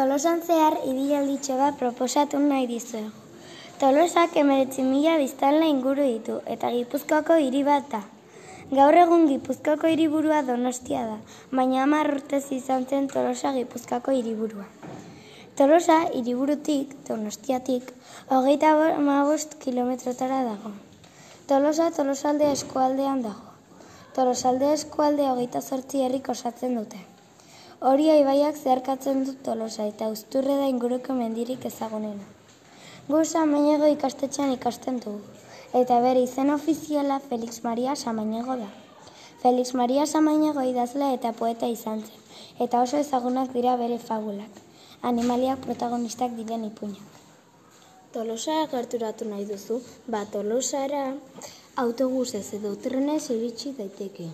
Tolosan zehar ibialditxo bat proposatu nahi dizuegu. Tolosak emeretzi mila biztanle inguru ditu eta Gipuzkoako hiri bat da. Gaur egun Gipuzkoako hiriburua Donostia da, baina hamar urtez izan zen Tolosa Gipuzkoako hiriburua. Tolosa hiriburutik, Donostiatik, hogeita magost kilometrotara dago. Tolosa Tolosalde eskualdean dago. Tolosalde eskualde hogeita sortzi herrik osatzen dute. Hori ibaiak zeharkatzen dut tolosa eta usturre da inguruko mendirik ezagunena. Gu samainego ikastetxean ikasten dugu, eta bere izen ofiziala Felix Maria Samainego da. Felix Maria Samainego idazle eta poeta izan zen, eta oso ezagunak dira bere fabulak, animaliak protagonistak diren ipuñak. Tolosa gerturatu nahi duzu, ba Tolosara autobusez edo trenez iritsi daiteke.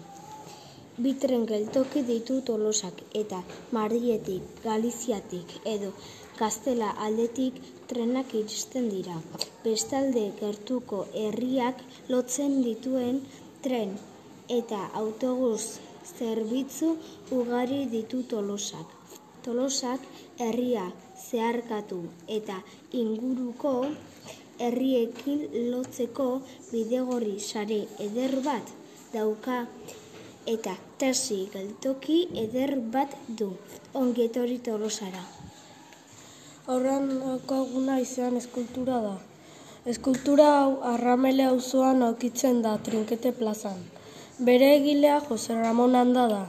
Bitren geltoki ditu tolosak eta Madrietik, Galiziatik edo Gaztela aldetik trenak iristen dira. Bestalde gertuko herriak lotzen dituen tren eta autobus zerbitzu ugari ditu tolosak. Tolosak herria zeharkatu eta inguruko herriekin lotzeko bidegorri sare eder bat dauka eta taxi galtoki eder bat du. Ongetori tolosara. Horren okaguna izan eskultura da. Eskultura hau arramele auzoan aukitzen da trinkete plazan. Bere egilea Jose Ramon handa da.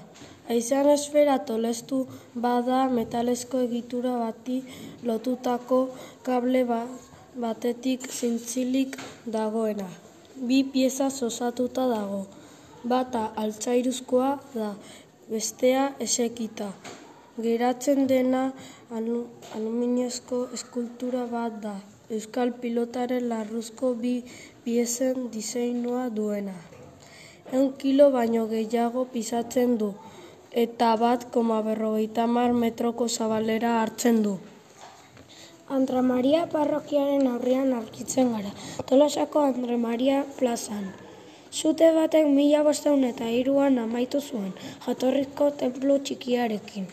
Aizean esfera tolestu bada metalesko egitura bati lotutako kable batetik zintzilik dagoena. Bi pieza osatuta dago bata altzairuzkoa da, bestea esekita. Geratzen dena aluminiozko eskultura bat da, euskal pilotaren larruzko bi piezen diseinua duena. Eun kilo baino gehiago pisatzen du, eta bat koma berrogeita mar metroko zabalera hartzen du. Andra Maria parrokiaren aurrean aurkitzen gara, tolosako Andra Maria plazan. Zute batek mila bosteun eta iruan amaitu zuen, jatorrizko templu txikiarekin.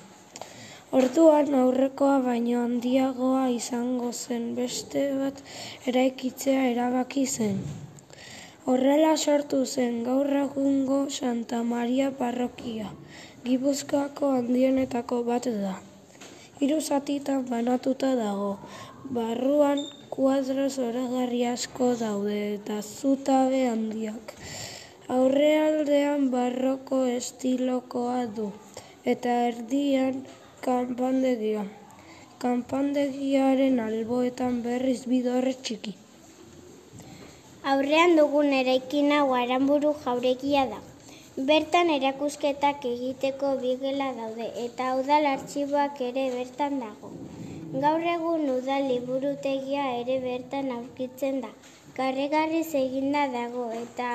Orduan aurrekoa baino handiagoa izango zen beste bat eraikitzea erabaki zen. Horrela sortu zen gaur egungo Santa Maria parrokia, Gipuzkoako handienetako bat da. Hiru zatitan banatuta dago, barruan kuadro zoragarri asko daude eta zutabe handiak. Aurrealdean barroko estilokoa du eta erdian kanpandegia. Kanpandegiaren alboetan berriz bidorre txiki. Aurrean dugun eraikina guaranburu jauregia da. Bertan erakusketak egiteko bigela daude eta udal artxiboak ere bertan dago. Gaur egun udal liburutegia ere bertan aurkitzen da. Garregarriz eginda dago eta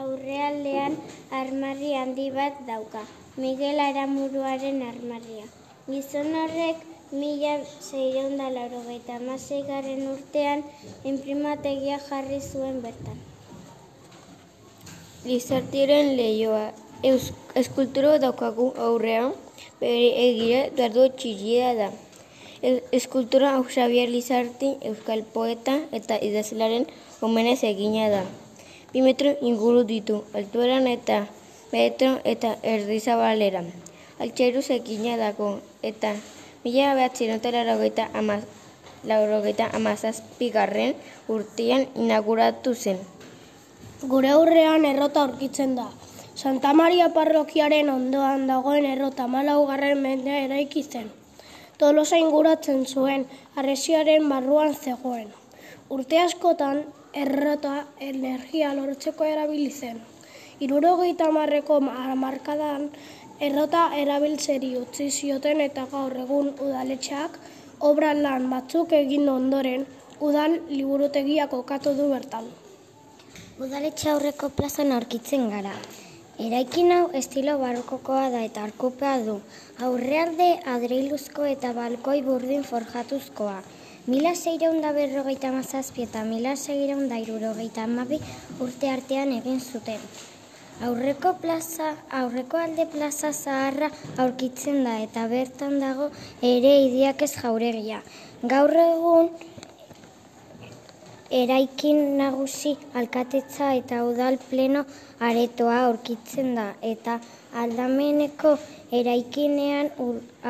aurrealdean armarri handi bat dauka. Miguel Aramuruaren armarria. Gizon horrek mila zeireunda lauro gaita garen urtean imprimategia jarri zuen bertan. Gizartiren lehioa. Eskulturo daukagu aurrean, bere egire Eduardo Txillia da. Eskultura hau Xavier Lizarti, euskal poeta eta idazlaren omenez egina da. Bi metro inguru ditu, altueran eta metro eta erdizabalera. Altxeruz egina dago eta mila behatzen laurogeita amaz, laurogeita amazazpigarren urtean inauguratu zen. Gure aurrean errota aurkitzen da, Santa Maria parrokiaren ondoan dagoen errota malaugarren mendea eraiki zen. Tolosa inguratzen zuen, arresiaren barruan zegoen. Urte askotan, errota energia lortzeko erabili zen. Irurogeita marreko markadan, errota erabiltzeri utzi zioten eta gaur egun udaletxeak obran lan batzuk egin ondoren, udal liburutegiak okatu du bertan. Udaletxe aurreko plazan aurkitzen gara. Eraikin hau estilo barrokokoa da eta arkupea du. Aurrealde adreiluzko eta balkoi burdin forjatuzkoa. Mila zeireunda berrogeita mazazpi eta mila zeireunda irurogeita amabi urte artean egin zuten. Aurreko plaza, aurreko alde plaza zaharra aurkitzen da eta bertan dago ere idiak ez jauregia. Gaur egun eraikin nagusi alkatetza eta udal pleno aretoa aurkitzen da eta aldameneko eraikinean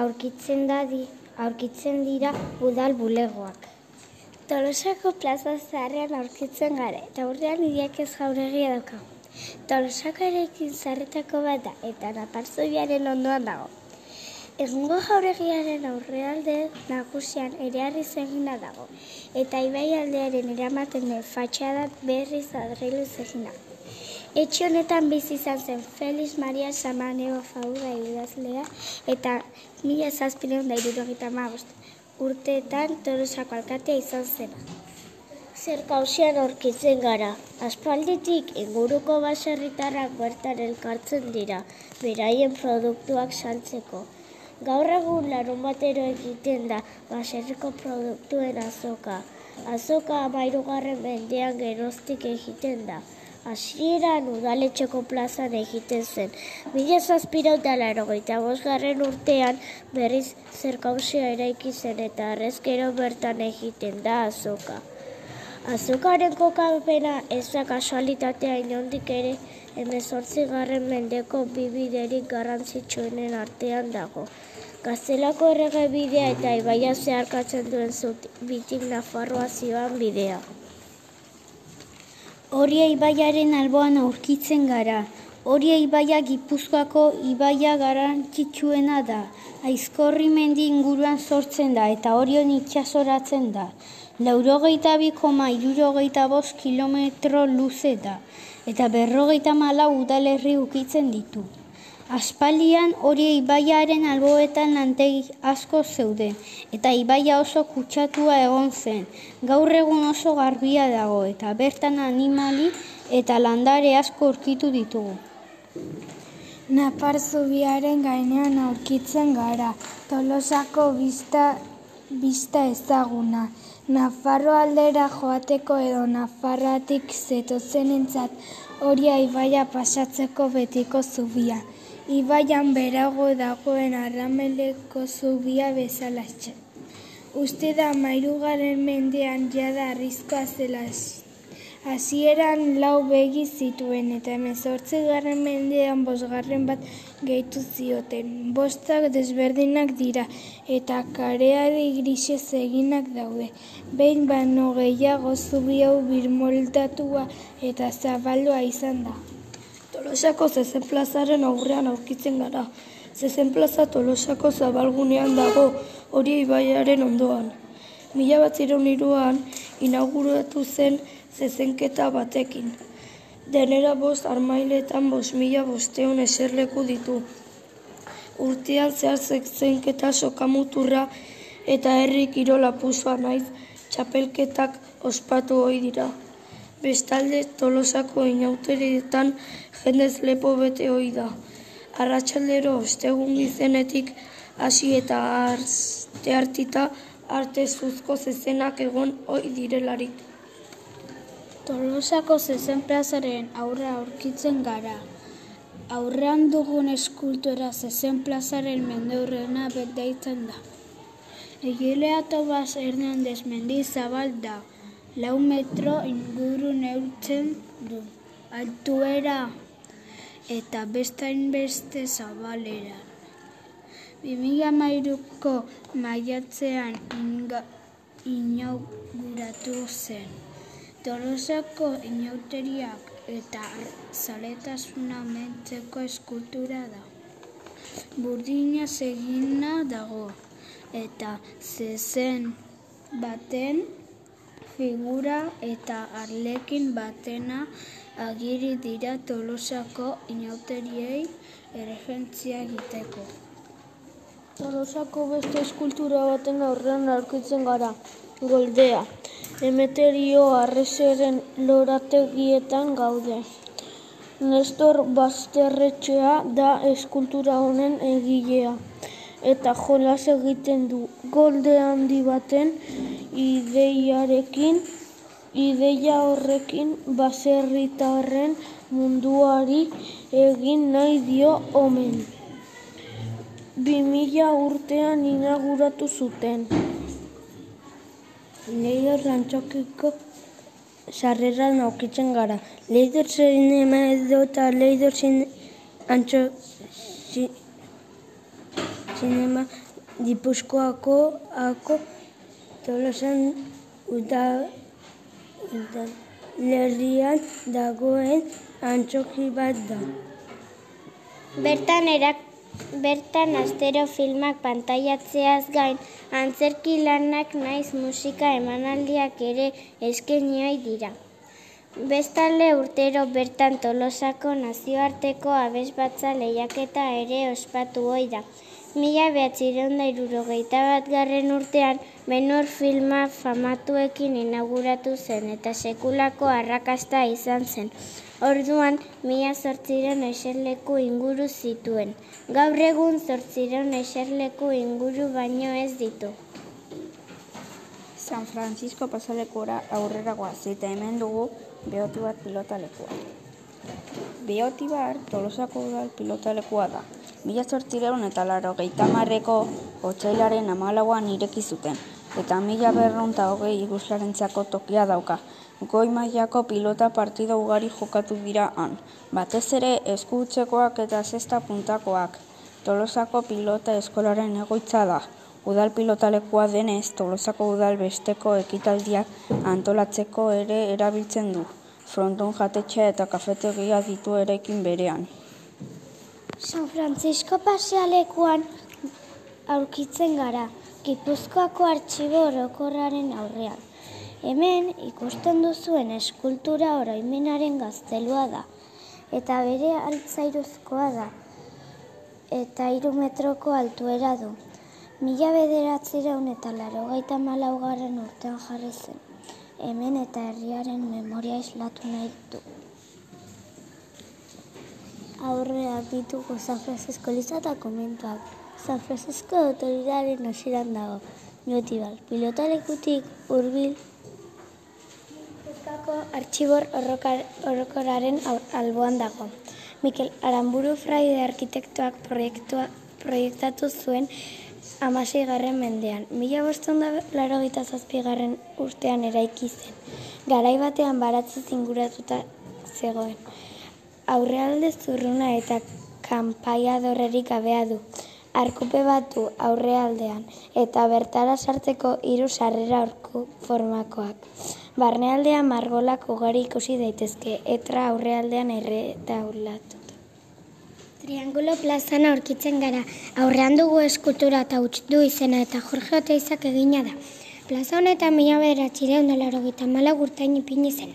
aurkitzen da di, aurkitzen dira udal bulegoak. Tolosako plaza zaharrean aurkitzen gara eta urrean idiak ez jauregia daukagu. Tolosako erekin zarretako bat da, eta naparzoiaren ondoan dago. Egungo jauregiaren aurrealde nagusian ere harri zegina dago, eta ibai aldearen eramaten den fatxadat berriz adreilu zegina. Etxe honetan bizi izan zen Feliz Maria Samaneo Faura idazlea eta mila zazpileun da irurogita urteetan Tolosako alkatea izan zena. Zer kausian aurkitzen gara. Aspalditik inguruko baserritarrak bertan elkartzen dira, beraien produktuak saltzeko. Gaur egun larun batero egiten da baserriko produktuen azoka. Azoka amairugarren mendean geroztik egiten da. Hasieran udaletxeko plazan egiten zen. Mila zazpira udalaro gaita bosgarren urtean berriz zerkauzioa eraiki zen eta arrezkero bertan egiten da azoka. Azukaren kokapena ez da kasualitatea inondik ere emezortzi garren mendeko bibiderik garrantzitsuenen artean dago. Gaztelako errege bidea eta ibaia zeharkatzen duen zut bitik nafarroa zioan bidea. Horia ibaiaren alboan aurkitzen gara. Horia ibaia gipuzkoako ibaia garrantzitsuena da. Aizkorri mendi inguruan sortzen da eta horion itxasoratzen da laurogeita bi koma irurogeita bost kilometro luze da, eta berrogeita mala udalerri ukitzen ditu. Aspalian hori ibaiaren alboetan lantegi asko zeuden, eta ibaia oso kutsatua egon zen, gaur egun oso garbia dago, eta bertan animali eta landare asko urkitu ditugu. Napar zubiaren gainean aurkitzen gara, tolosako bista, bista ezaguna. Nafarro aldera joateko edo Nafarratik zetozen entzat horia ibaia pasatzeko betiko zubia. Ibaian berago dagoen arrameleko zubia bezala Uste da mairugaren mendean jada arrizkoa zela Hasieran lau begi zituen eta hemezortzi garren mendean bosgarren bat gehitu zioten. Bostak desberdinak dira eta kareari grise eginak daude. Behin bano gehiago zubi hau birmoldatua eta zabaldua izan da. Tolosako zezen plazaren aurrean aurkitzen gara. Zezen plaza Tolosako zabalgunean dago hori ibaiaren ondoan. Mila bat iruan inauguratu zen zezenketa batekin. Denera bost armailetan bost mila bosteun eserleku ditu. Urtean zehar zezenketa sokamuturra eta herri kirola puzua naiz txapelketak ospatu hoi dira. Bestalde tolosako inauterietan jendez lepo bete hoi da. Arratxaldero ostegun gizenetik hasi eta arzte hartita arte zuzko zezenak egon hoi direlarik. Tolosako zezen plazaren aurra aurkitzen gara. Aurrean dugun eskultura zezen plazaren mendeurrena betdaitzen da. Egilea Tobas Hernandez mendi zabal da. Lau metro inguru neurtzen du. Altuera eta bestain beste zabalera. 2000 mairuko maiatzean inauguratu zen. Tolosako inauteriak eta zaletasuna mentzeko eskultura da. Burdina segina dago eta zezen baten figura eta arlekin batena agiri dira Tolosako inauteriei erregentzia egiteko. Tolosako beste eskultura baten aurrean aurkitzen gara, goldea. Emeterio arrezeren lorategietan gaude. Nestor Basterretxea da eskultura honen egilea. Eta jolas egiten du golde handi baten ideiarekin ideia horrekin baserritarren munduari egin nahi dio omen. Bi mila urtean inauguratu zuten. Leidor lantxokiko sarreran aukitzen gara. Leidor zinema edo eta leidor zin, antxo, zi, zinema dipuzkoako ako tolosan uda, uda lerrian dagoen antxoki bat da. Bertan erak Bertan astero filmak pantailatzeaz gain, antzerki lanak naiz musika emanaldiak ere eskeniai dira. Bestalde urtero bertan Tolosako nazioarteko abesbatza lehiaketa ere ospatu ohi da. Mila behatzireun da irurogeita bat garren urtean, menor filma famatuekin inauguratu zen eta sekulako arrakasta izan zen. Orduan, mila zortziren eserleku inguru zituen. Gaur egun zortziren eserleku inguru baino ez ditu. San Francisco pasalekura aurrera guaz, eta hemen dugu behoti bat pilotalekua. Behoti bar, tolosako udal pilotalekua da. Mila zortzireun eta laro geitamarreko otxailaren amalauan ireki zuten, eta mila berronta hogei iguslarentzako tokia dauka goi mailako pilota partida ugari jokatu dira han. Batez ere eskutzekoak eta zesta puntakoak. Tolosako pilota eskolaren egoitza da. Udal pilotalekua denez, Tolosako udal besteko ekitaldiak antolatzeko ere erabiltzen du. Fronton jatetxea eta kafetegia ditu erekin berean. San Francisco pasealekuan aurkitzen gara, Gipuzkoako artxibo orokorraren aurrean. Hemen ikusten duzuen eskultura oroimenaren gaztelua da, eta bere altzairuzkoa da, eta hiru metroko altuera du. Mila bederatzireun eta laro malaugarren urtean jarri zen. Hemen eta herriaren memoria islatu nahi du. Aurrea ditugu San Francisco Liza eta komentuak. San Francisco autoridaren hasieran dago. Notibal, pilotalekutik hurbil Bilboko artxibor orokoraren alboan dago. Mikel Aramburu Fraide arkitektoak proiektua, proiektatu zuen amasei garren mendean. Mila boston da laro gita garren urtean eraiki zen. Garai batean baratzi zinguratuta zegoen. Aurrealde zurruna eta kanpaia dorrerik gabea du. Arkupe batu aurrealdean eta bertara sartzeko hiru sarrera orku formakoak. Barnealdean margolak ugari ikusi daitezke, etra aurrealdean erretaulatu. Triangulo plazan aurkitzen gara, aurrean dugu eskultura eta du izena eta Jorge Oteizak egina da. Plaza honetan mila bederatxire ondalaro gita malagurtain ipini zen.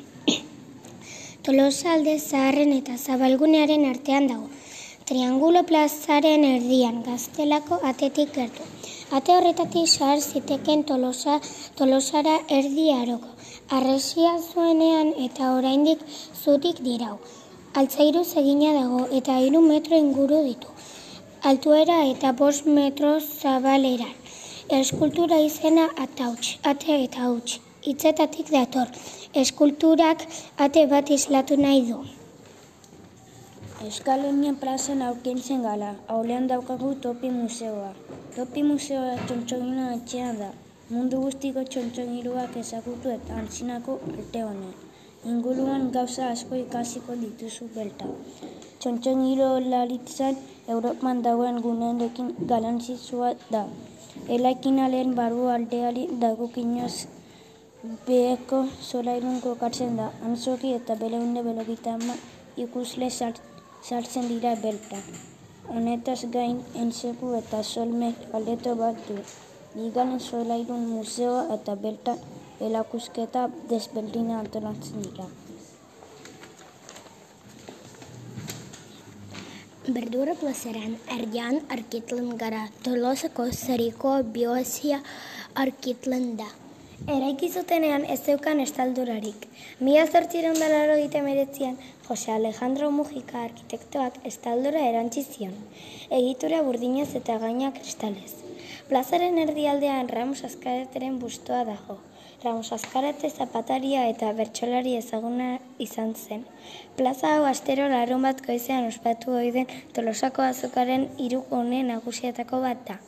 Tolosa alde zaharren eta zabalgunearen artean dago. Triangulo plazaren erdian gaztelako atetik gertu. Ate horretatik sahar ziteken tolosa, tolosara erdi aroko. Arresia zuenean eta oraindik zutik dirau. Altzairu egina dago eta hiru metro inguru ditu. Altuera eta bost metro zabaleran. Eskultura izena atauts, ate eta huts. Itzetatik dator. Eskulturak ate bat islatu nahi du. Euskalonien plazen aurkintzen gala, haulean daukagu topi museoa. Topi museoa txontxogina atxean da, mundu guztiko txontxoniruak ezagutu eta antzinako arte honen. Inguruan gauza asko ikasiko dituzu belta. Txontxoniru laritzen Europan dagoen gunenekin galantzizua da. Elaikin alen barru aldeari dagokinoz beheko zolairun kokatzen da. Antzoki eta beleunde belogita ama ikusle sartzen dira belta. Honetaz gain entzeku eta solmek aldeto bat du. Bigarren solairun museoa eta bertan elakusketa desberdina antolatzen dira. Berdura plazeran erdian arkitlen gara, tolosako zeriko bioazia arkitlen da. Eraiki zutenean ez zeukan estaldurarik. Mila zortzireun dalaro meretzian, Jose Alejandro Mujika arkitektoak estaldura erantzizion. Egitura burdinez eta gaina kristalez. Plazaren erdialdean Ramos Azkareteren bustoa dago. Ramos Azkarate zapataria eta bertsolari ezaguna izan zen. Plaza hau astero larun bat goizean ospatu ohi den Tolosako azokaren hirugune nagusietako bat da.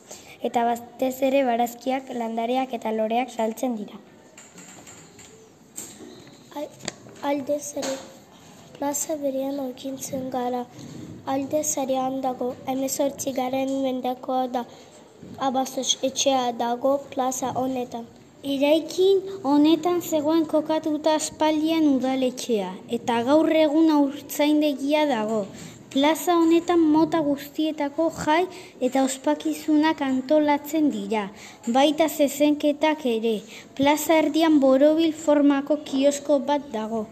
Eta batez ere barazkiak, landareak eta loreak saltzen dira. Alde zere plaza berean aurkitzen gara. Alde zarean dago, emezortzi garen mendekoa da. Abazos etxea dago plaza honetan. Iraikin honetan zegoen kokatuta aspaldian udaletxea, eta gaur egun aurtzaindegia dago. Plaza honetan mota guztietako jai eta ospakizunak antolatzen dira, baita zezenketak ere. Plaza erdian borobil formako kiosko bat dago.